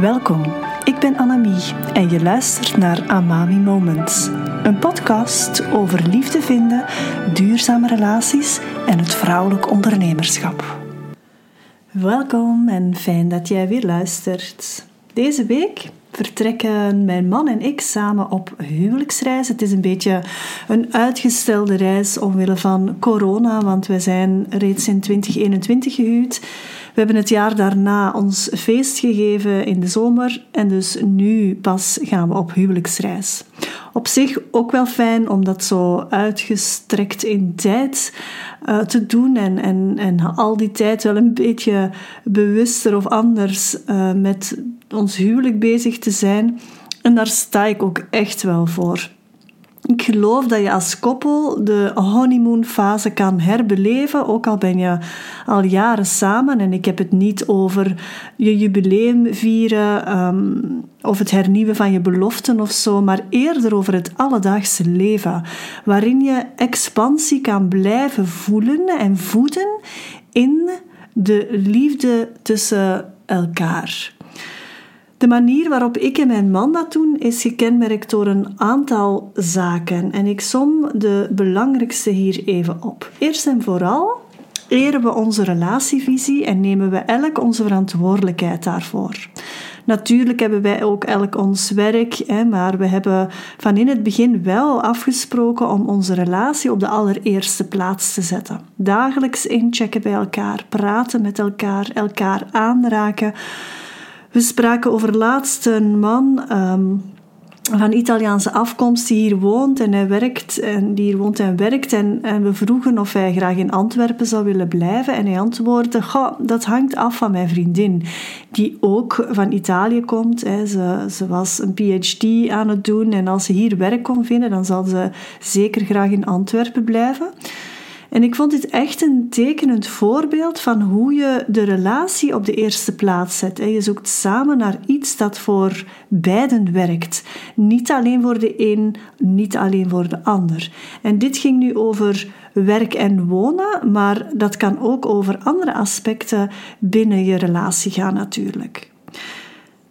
Welkom, ik ben Annemie en je luistert naar Amami Moments. Een podcast over liefde vinden, duurzame relaties en het vrouwelijk ondernemerschap. Welkom en fijn dat jij weer luistert. Deze week vertrekken mijn man en ik samen op huwelijksreis. Het is een beetje een uitgestelde reis omwille van corona, want we zijn reeds in 2021 gehuwd. We hebben het jaar daarna ons feest gegeven in de zomer en dus nu pas gaan we op huwelijksreis. Op zich ook wel fijn om dat zo uitgestrekt in tijd uh, te doen en, en, en al die tijd wel een beetje bewuster of anders uh, met ons huwelijk bezig te zijn. En daar sta ik ook echt wel voor. Ik geloof dat je als koppel de honeymoon-fase kan herbeleven, ook al ben je al jaren samen. En ik heb het niet over je jubileum vieren um, of het hernieuwen van je beloften of zo, maar eerder over het alledaagse leven, waarin je expansie kan blijven voelen en voeden in de liefde tussen elkaar. De manier waarop ik en mijn man dat doen is gekenmerkt door een aantal zaken en ik som de belangrijkste hier even op. Eerst en vooral eren we onze relatievisie en nemen we elk onze verantwoordelijkheid daarvoor. Natuurlijk hebben wij ook elk ons werk, hè, maar we hebben van in het begin wel afgesproken om onze relatie op de allereerste plaats te zetten. Dagelijks inchecken bij elkaar, praten met elkaar, elkaar aanraken we spraken over laatst een man um, van Italiaanse afkomst die hier woont en hij werkt en die hier woont en werkt. En, en we vroegen of hij graag in Antwerpen zou willen blijven. En hij antwoordde Goh, dat hangt af van mijn vriendin die ook van Italië komt hè. Ze, ze was een PhD aan het doen. En als ze hier werk kon vinden dan zal ze zeker graag in Antwerpen blijven en ik vond dit echt een tekenend voorbeeld van hoe je de relatie op de eerste plaats zet. Je zoekt samen naar iets dat voor beiden werkt. Niet alleen voor de een, niet alleen voor de ander. En dit ging nu over werk en wonen, maar dat kan ook over andere aspecten binnen je relatie gaan natuurlijk.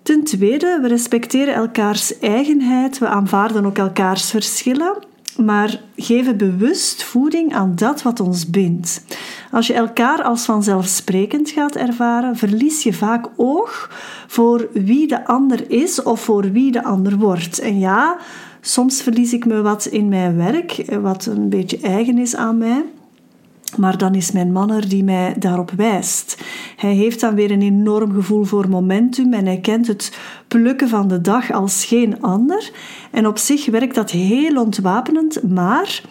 Ten tweede, we respecteren elkaars eigenheid, we aanvaarden ook elkaars verschillen maar geven bewust voeding aan dat wat ons bindt. Als je elkaar als vanzelfsprekend gaat ervaren, verlies je vaak oog voor wie de ander is of voor wie de ander wordt. En ja, soms verlies ik me wat in mijn werk, wat een beetje eigen is aan mij. Maar dan is mijn man er die mij daarop wijst. Hij heeft dan weer een enorm gevoel voor momentum en hij kent het plukken van de dag als geen ander. En op zich werkt dat heel ontwapenend, maar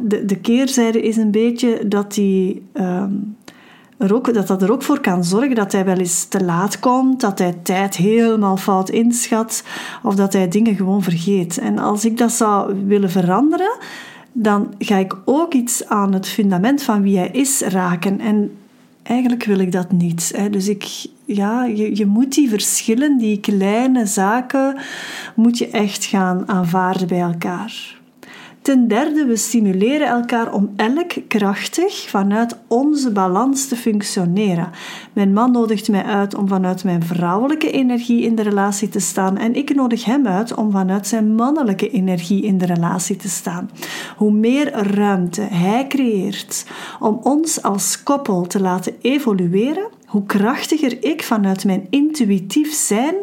de, de keerzijde is een beetje dat hij. Ehm, er ook, dat dat er ook voor kan zorgen dat hij wel eens te laat komt, dat hij tijd helemaal fout inschat of dat hij dingen gewoon vergeet. En als ik dat zou willen veranderen, dan ga ik ook iets aan het fundament van wie hij is raken. En eigenlijk wil ik dat niet. Hè. Dus ik, ja, je, je moet die verschillen, die kleine zaken, moet je echt gaan aanvaarden bij elkaar. Ten derde, we stimuleren elkaar om elk krachtig vanuit onze balans te functioneren. Mijn man nodigt mij uit om vanuit mijn vrouwelijke energie in de relatie te staan en ik nodig hem uit om vanuit zijn mannelijke energie in de relatie te staan. Hoe meer ruimte hij creëert om ons als koppel te laten evolueren, hoe krachtiger ik vanuit mijn intuïtief zijn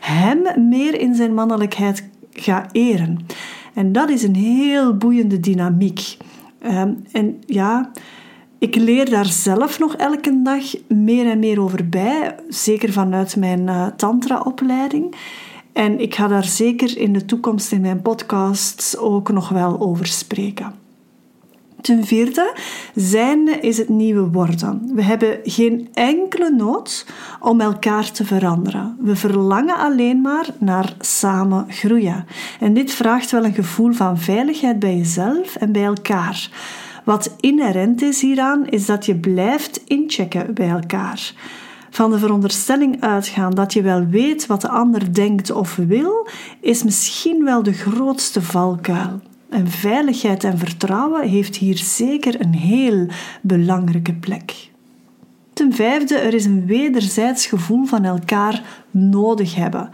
hem meer in zijn mannelijkheid ga eren. En dat is een heel boeiende dynamiek. Um, en ja, ik leer daar zelf nog elke dag meer en meer over bij, zeker vanuit mijn uh, tantra-opleiding. En ik ga daar zeker in de toekomst in mijn podcasts ook nog wel over spreken. Ten vierde, zijn is het nieuwe worden. We hebben geen enkele nood om elkaar te veranderen. We verlangen alleen maar naar samen groeien. En dit vraagt wel een gevoel van veiligheid bij jezelf en bij elkaar. Wat inherent is hieraan, is dat je blijft inchecken bij elkaar. Van de veronderstelling uitgaan dat je wel weet wat de ander denkt of wil, is misschien wel de grootste valkuil. En veiligheid en vertrouwen heeft hier zeker een heel belangrijke plek. Ten vijfde, er is een wederzijds gevoel van elkaar nodig hebben.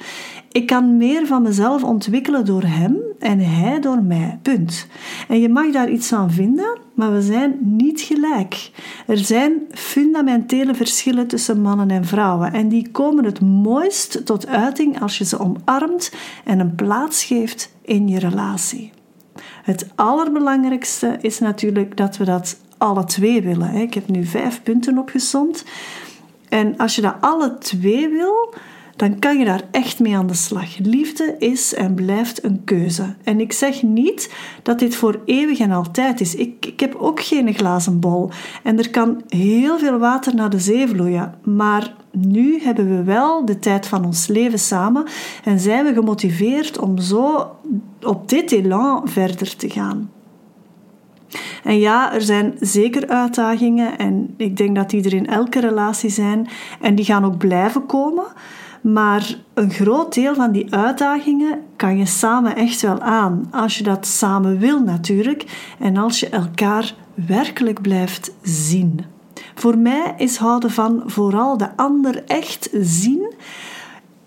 Ik kan meer van mezelf ontwikkelen door hem en hij door mij. Punt. En je mag daar iets van vinden, maar we zijn niet gelijk. Er zijn fundamentele verschillen tussen mannen en vrouwen en die komen het mooist tot uiting als je ze omarmt en een plaats geeft in je relatie. Het allerbelangrijkste is natuurlijk dat we dat alle twee willen. Ik heb nu vijf punten opgezond. En als je dat alle twee wil, dan kan je daar echt mee aan de slag. Liefde is en blijft een keuze. En ik zeg niet dat dit voor eeuwig en altijd is. Ik, ik heb ook geen glazen bol. En er kan heel veel water naar de zee vloeien. Maar nu hebben we wel de tijd van ons leven samen en zijn we gemotiveerd om zo op dit elan verder te gaan. En ja, er zijn zeker uitdagingen en ik denk dat die er in elke relatie zijn en die gaan ook blijven komen. Maar een groot deel van die uitdagingen kan je samen echt wel aan. Als je dat samen wil natuurlijk en als je elkaar werkelijk blijft zien. Voor mij is houden van vooral de ander echt zien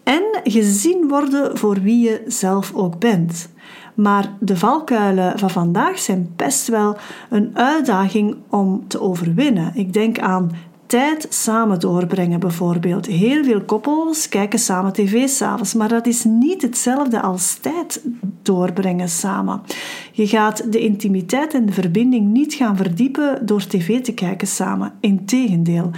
en gezien worden voor wie je zelf ook bent. Maar de valkuilen van vandaag zijn best wel een uitdaging om te overwinnen. Ik denk aan tijd samen doorbrengen bijvoorbeeld. Heel veel koppels kijken samen tv s'avonds, maar dat is niet hetzelfde als tijd doorbrengen samen. Je gaat de intimiteit en de verbinding niet gaan verdiepen door tv te kijken samen. Integendeel.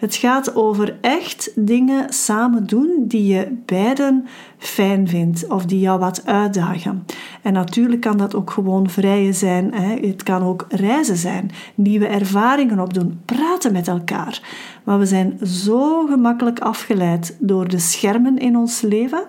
Het gaat over echt dingen samen doen die je beiden fijn vindt of die jou wat uitdagen. En natuurlijk kan dat ook gewoon vrijen zijn. Hè. Het kan ook reizen zijn, nieuwe ervaringen opdoen, praten met elkaar. Maar we zijn zo gemakkelijk afgeleid door de schermen in ons leven.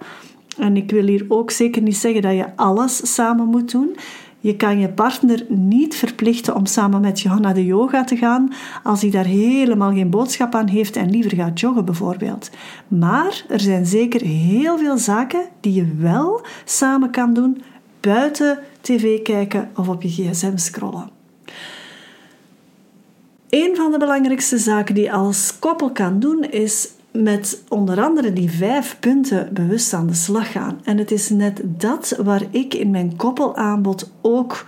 En ik wil hier ook zeker niet zeggen dat je alles samen moet doen. Je kan je partner niet verplichten om samen met je naar de yoga te gaan als hij daar helemaal geen boodschap aan heeft en liever gaat joggen bijvoorbeeld. Maar er zijn zeker heel veel zaken die je wel samen kan doen buiten tv kijken of op je gsm scrollen. Een van de belangrijkste zaken die je als koppel kan doen is met onder andere die vijf punten bewust aan de slag gaan. En het is net dat waar ik in mijn koppelaanbod ook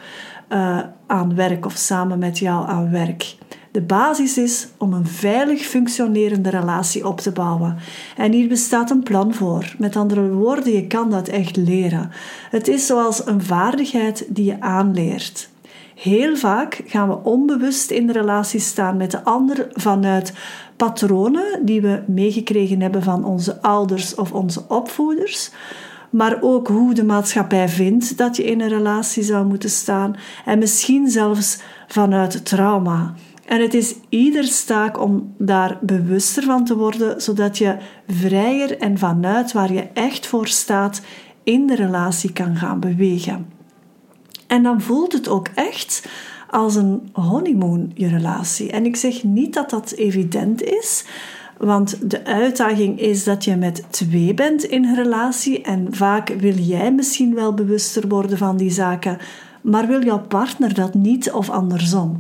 uh, aan werk of samen met jou aan werk. De basis is om een veilig functionerende relatie op te bouwen. En hier bestaat een plan voor. Met andere woorden, je kan dat echt leren. Het is zoals een vaardigheid die je aanleert. Heel vaak gaan we onbewust in de relatie staan met de ander vanuit patronen die we meegekregen hebben van onze ouders of onze opvoeders. Maar ook hoe de maatschappij vindt dat je in een relatie zou moeten staan. En misschien zelfs vanuit trauma. En het is ieder taak om daar bewuster van te worden, zodat je vrijer en vanuit waar je echt voor staat in de relatie kan gaan bewegen. En dan voelt het ook echt als een honeymoon, je relatie. En ik zeg niet dat dat evident is, want de uitdaging is dat je met twee bent in een relatie en vaak wil jij misschien wel bewuster worden van die zaken, maar wil jouw partner dat niet of andersom.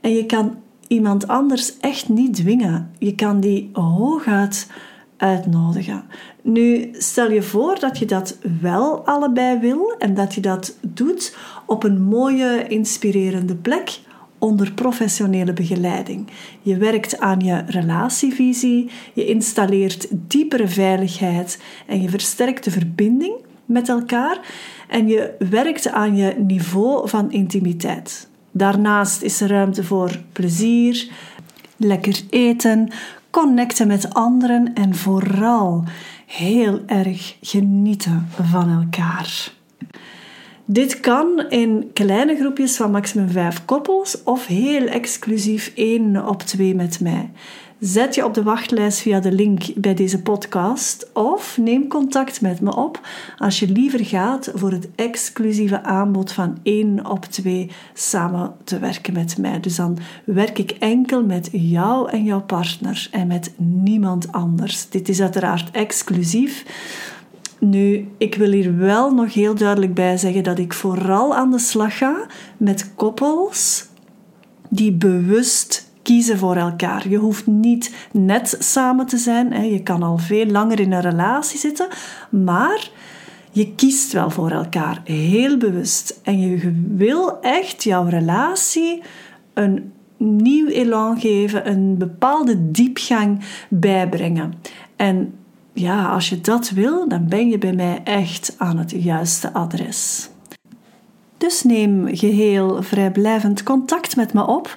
En je kan iemand anders echt niet dwingen. Je kan die hooguit uitnodigen. Nu, stel je voor dat je dat wel allebei wil en dat je dat doet op een mooie, inspirerende plek onder professionele begeleiding. Je werkt aan je relatievisie, je installeert diepere veiligheid en je versterkt de verbinding met elkaar en je werkt aan je niveau van intimiteit. Daarnaast is er ruimte voor plezier, lekker eten, connecten met anderen en vooral heel erg genieten van elkaar. Dit kan in kleine groepjes van maximum vijf koppels of heel exclusief één op twee met mij. Zet je op de wachtlijst via de link bij deze podcast of neem contact met me op als je liever gaat voor het exclusieve aanbod van 1 op 2 samen te werken met mij. Dus dan werk ik enkel met jou en jouw partner en met niemand anders. Dit is uiteraard exclusief. Nu, ik wil hier wel nog heel duidelijk bij zeggen dat ik vooral aan de slag ga met koppels die bewust kiezen voor elkaar. Je hoeft niet net samen te zijn. Je kan al veel langer in een relatie zitten, maar je kiest wel voor elkaar, heel bewust. En je wil echt jouw relatie een nieuw elan geven, een bepaalde diepgang bijbrengen. En ja, als je dat wil, dan ben je bij mij echt aan het juiste adres. Dus neem geheel vrijblijvend contact met me op